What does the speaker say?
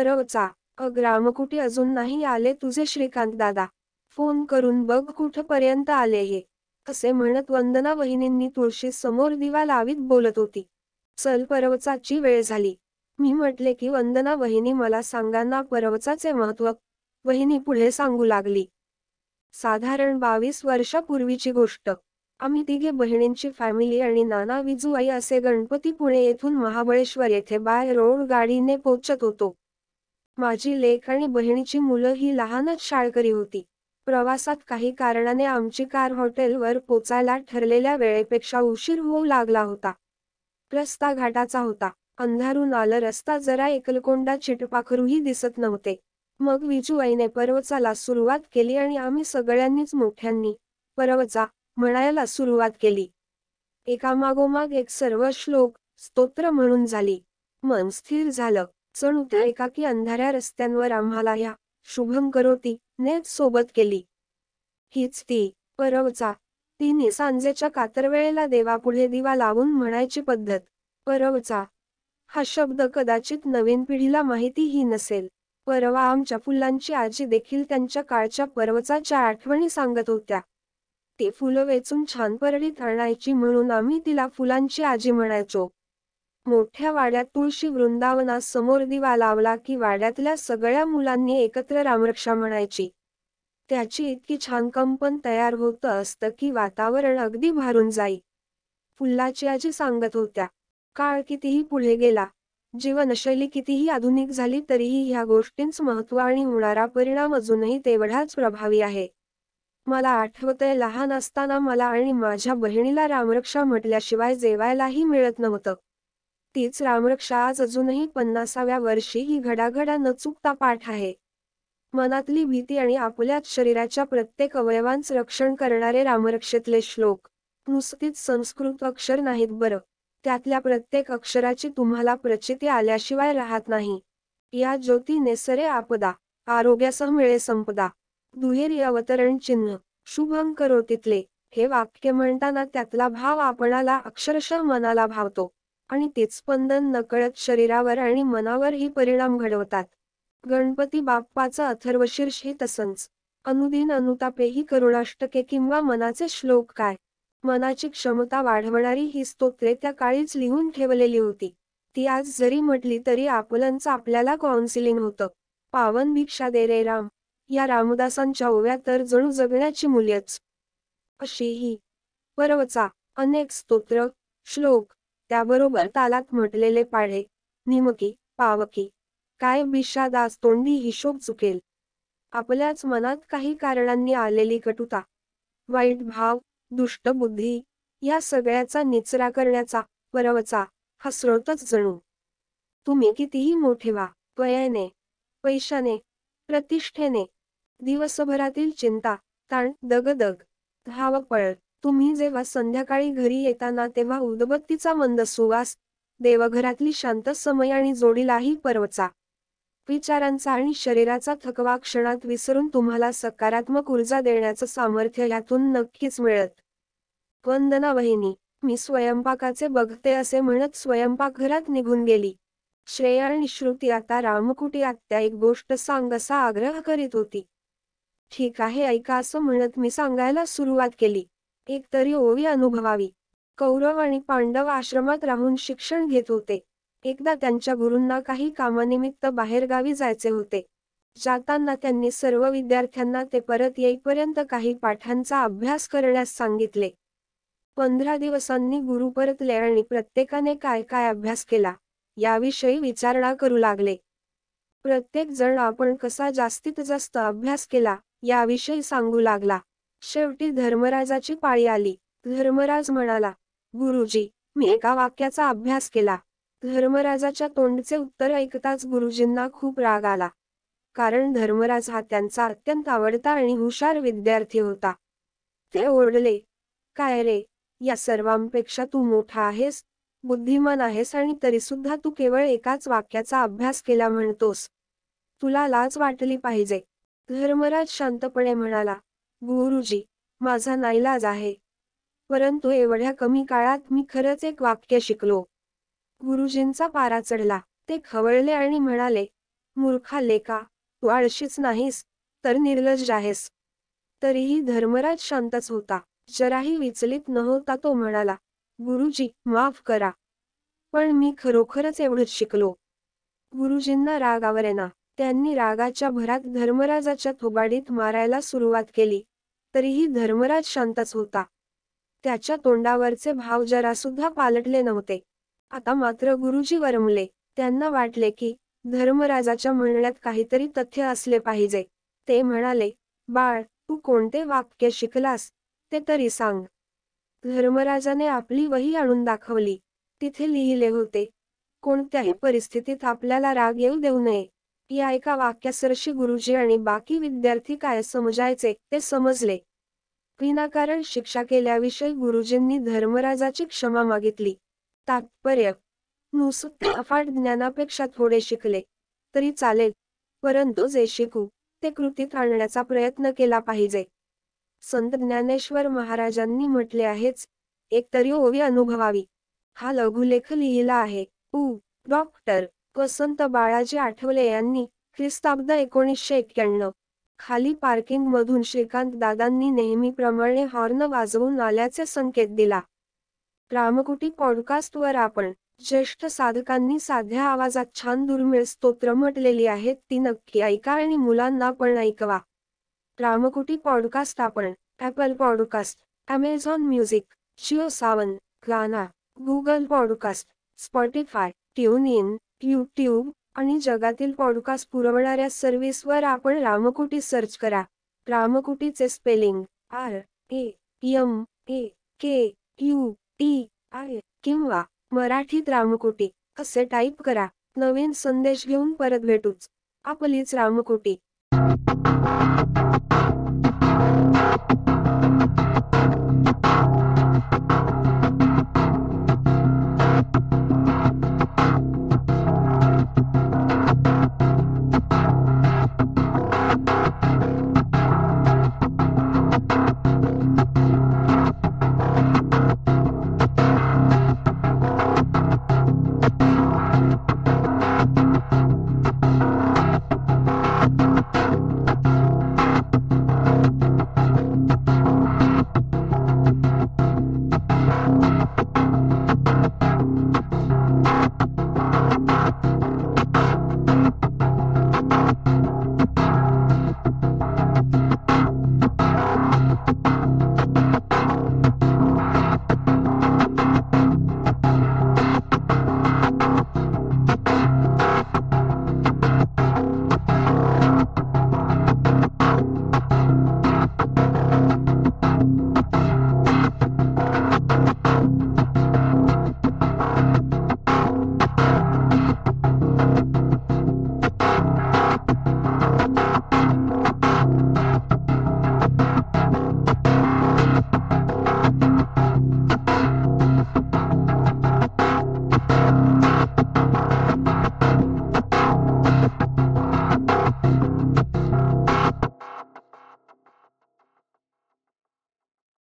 परवचा अग रामकुटी अजून नाही आले तुझे श्रीकांत दादा. फोन करून बघ कुठपर्यंत आले हे. असे म्हणत वंदना वहिनींनी तुळशी समोर दिवा लावीत बोलत होती. चल परवचाची वेळ झाली. मी म्हटले की वंदना वहिनी मला सांगाना परवचाचे महत्त्व. वहिनी पुढे सांगू लागली. साधारण बावीस वर्षापूर्वीची गोष्ट. आम्ही तिघे बहिणींची फॅमिली आणि नाना विजूआई असे गणपती पुणे येथून महाबळेश्वर येथे बाय रोड गाडीने पोचत होतो. माझी लेख आणि बहिणीची मुलं ही लहानच शाळकरी होती. प्रवासात काही कारणाने आमची कार हॉटेलवर पोचायला ठरलेल्या वेळेपेक्षा उशीर होऊ लागला होता. रस्ता घाटाचा होता. अंधारून आलं रस्ता जरा एकलकोंडा चिटपाखरूही दिसत नव्हते. मग विजूआईने पर्वचाला सुरुवात केली आणि आम्ही सगळ्यांनीच मोठ्यांनी पर्वचा म्हणायला सुरुवात केली. एकामागोमाग एक सर्व श्लोक स्तोत्र म्हणून झाली. मन स्थिर झालं. चण उद्या एकाकी अंधाऱ्या रस्त्यांवर आम्हाला ह्या शुभम करोती नेच सोबत केली. हीच ती परवचा तिने सांजेच्या कातरवेळेला देवापुढे दिवा लावून म्हणायची पद्धत. परवचा हा शब्द कदाचित नवीन पिढीला माहितीही नसेल. परवा आमच्या फुलांची आजी देखील त्यांच्या काळच्या पर्वचाच्या आठवणी सांगत होत्या. ते फुलं वेचून छान परडीत आणायची म्हणून आम्ही तिला फुलांची आजी म्हणायचो. मोठ्या वाड्यात तुळशी वृंदावनास समोर दिवा लावला की वाड्यातल्या सगळ्या मुलांनी एकत्र रामरक्षा म्हणायची. त्याची इतकी छान कंपन तयार होत असतं की वातावरण अगदी भारून जाई. फुल्लाची आजी सांगत होत्या काळ कितीही पुढे गेला जीवनशैली कितीही आधुनिक झाली तरीही ह्या गोष्टींच महत्त्व आणि होणारा परिणाम अजूनही तेवढाच प्रभावी आहे. मला आठवतंय लहान असताना मला आणि माझ्या बहिणीला रामरक्षा म्हटल्याशिवाय जेवायलाही मिळत नव्हतं. तीच रामरक्षा आज अजूनही पन्नासाव्या वर्षी ही घडाघडा न चुकता पाठ आहे. मनातली भीती आणि आपल्याच शरीराच्या प्रत्येक अवयवांच रक्षण करणारे रामरक्षेतले श्लोक नुसतीच संस्कृत अक्षर नाहीत बरं. त्यातल्या प्रत्येक अक्षराची तुम्हाला प्रचिती आल्याशिवाय राहत नाही. या ज्योती नेसरे आपदा आरोग्यासह मिळे संपदा. दुहेरी अवतरण चिन्ह शुभम तिथले हे वाक्य म्हणताना त्यातला भाव आपणाला अक्षरशः मनाला भावतो. आणि तेच स्पंदन नकळत शरीरावर आणि मनावरही परिणाम घडवतात. गणपती बाप्पाचा अथर्वशीर्ष हे तसंच. अनुदिन अनुतापेही करुणाष्टके किंवा मनाचे श्लोक काय? मनाची क्षमता वाढवणारी ही स्तोत्रे त्या काळीच लिहून ठेवलेली होती. ती आज जरी म्हटली तरी आपलंच आपल्याला काउन्सिलिंग होतं. पावन भिक्षा दे रे राम. या रामदासांच्या ओव्या तर जणू जगण्याची मूल्यच अशी ही. परवचा. अनेक स्तोत्र श्लोक त्याबरोबर तालात म्हटलेले पाढे निमकी पावकी काय विषादास तोंडी हिशोब चुकेल. आपल्याच मनात काही कारणांनी आलेली कटुता वाईट भाव दुष्ट बुद्धी या सगळ्याचा निचरा करण्याचा परवचा हा स्रोतच जणू. तुम्ही कितीही मोठे व्हा वयाने पैशाने प्रतिष्ठेने दिवसभरातील चिंता ताण दगदग धावपळ तुम्ही जेव्हा संध्याकाळी घरी येताना तेव्हा उदबत्तीचा मंद सुवास देवघरातली शांत समय आणि जोडीलाही परवचा. विचारांचा आणि शरीराचा थकवा क्षणात विसरून तुम्हाला सकारात्मक ऊर्जा देण्याचं सामर्थ्य यातून नक्कीच मिळत. वंदना वहिनी मी स्वयंपाकाचे बघते असे म्हणत स्वयंपाकघरात निघून गेली. श्रेया आणि श्रुती आता रामकुटी आत्या एक गोष्ट सांग असा आग्रह करीत होती. ठीक आहे ऐका असं म्हणत मी सांगायला सुरुवात केली. एक तरी ओवी अनुभवावी. कौरव आणि पांडव आश्रमात राहून शिक्षण घेत होते. एकदा त्यांच्या गुरूंना काही कामानिमित्त बाहेरगावी जायचे होते. जाताना त्यांनी सर्व विद्यार्थ्यांना ते परत येईपर्यंत काही पाठांचा अभ्यास करण्यास सांगितले. पंधरा दिवसांनी गुरु परतले आणि प्रत्येकाने काय काय अभ्यास केला याविषयी विचारणा करू लागले. प्रत्येक जण आपण कसा जास्तीत जास्त अभ्यास केला याविषयी सांगू लागला. शेवटी धर्मराजाची पाळी आली. धर्मराज म्हणाला गुरुजी मी एका वाक्याचा अभ्यास केला. धर्मराजाच्या तोंडचे उत्तर ऐकताच गुरुजींना खूप राग आला. कारण धर्मराज हा त्यांचा अत्यंत आवडता आणि हुशार विद्यार्थी होता. ते ओरडले काय रे या सर्वांपेक्षा तू मोठा आहेस बुद्धिमान आहेस आणि तरी सुद्धा तू केवळ एकाच वाक्याचा अभ्यास केला म्हणतोस. तुला लाज वाटली पाहिजे. धर्मराज शांतपणे म्हणाला गुरुजी माझा नाईलाज आहे. परंतु एवढ्या कमी काळात मी खरंच एक वाक्य शिकलो. गुरुजींचा पारा चढला. ते खवळले आणि म्हणाले मूर्खा लेका तू आळशीच नाहीस तर निर्लज आहेस तरीही धर्मराज शांतच होता. जराही विचलित नव्हता तो म्हणाला गुरुजी माफ करा. पण मी खरोखरच एवढंच शिकलो. गुरुजींना राग आवरेना त्यांनी रागाच्या भरात धर्मराजाच्या थोबाडीत मारायला सुरुवात केली. तरीही धर्मराज शांतच होता. त्याच्या तोंडावरचे भाव जरासुद्धा पालटले नव्हते. आता मात्र गुरुजी वरमले. त्यांना वाटले की धर्मराजाच्या म्हणण्यात काहीतरी तथ्य असले पाहिजे. ते म्हणाले बाळ तू कोणते वाक्य शिकलास ते तरी सांग. धर्मराजाने आपली वही आणून दाखवली. तिथे लिहिले होते कोणत्याही परिस्थितीत आपल्याला राग येऊ देऊ नये. या एका वाक्यासरशी गुरुजी आणि बाकी विद्यार्थी काय समजायचे ते समजले. विनाकारण शिक्षा केल्याविषयी गुरुजींनी धर्मराजाची क्षमा मागितली. तात्पर्य नुसते अफाट ज्ञानापेक्षा थोडे शिकले तरी चालेल परंतु जे शिकू ते कृतीत आणण्याचा प्रयत्न केला पाहिजे. संत ज्ञानेश्वर महाराजांनी म्हटले आहेच एक तरी ओवी अनुभवावी. हा लघुलेख लिहिला आहे. उ. डॉक्टर. वसंत बाळाजी आठवले यांनी ख्रिस्ताब्द एकोणीसशे एक्क्याण्णव. खाली पार्किंग मधून श्रीकांत दादांनी नेहमीप्रमाणे हॉर्न वाजवून आल्याचे संकेत दिला. रामकुटी पॉडकास्टवर आपण ज्येष्ठ साधकांनी साध्या आवाजात छान दुर्मिळ स्तोत्र म्हटलेली आहेत ती नक्की ऐका आणि मुलांना पण ऐकवा. रामकुटी पॉडकास्ट आपण Apple podcast Amazon music Jio Saavn Gaana Google podcast Spotify TuneIn YouTube आणि जगातील पॉडकास्ट पुरवणाऱ्या सर्व्हिसवर आपण रामकुटी सर्च करा. रामकुटीचे spelling R A M A K U T I किंवा मराठीत रामकुटी असे टाईप करा. नवीन संदेश घेऊन परत भेटूच. आपलीच रामकुटी.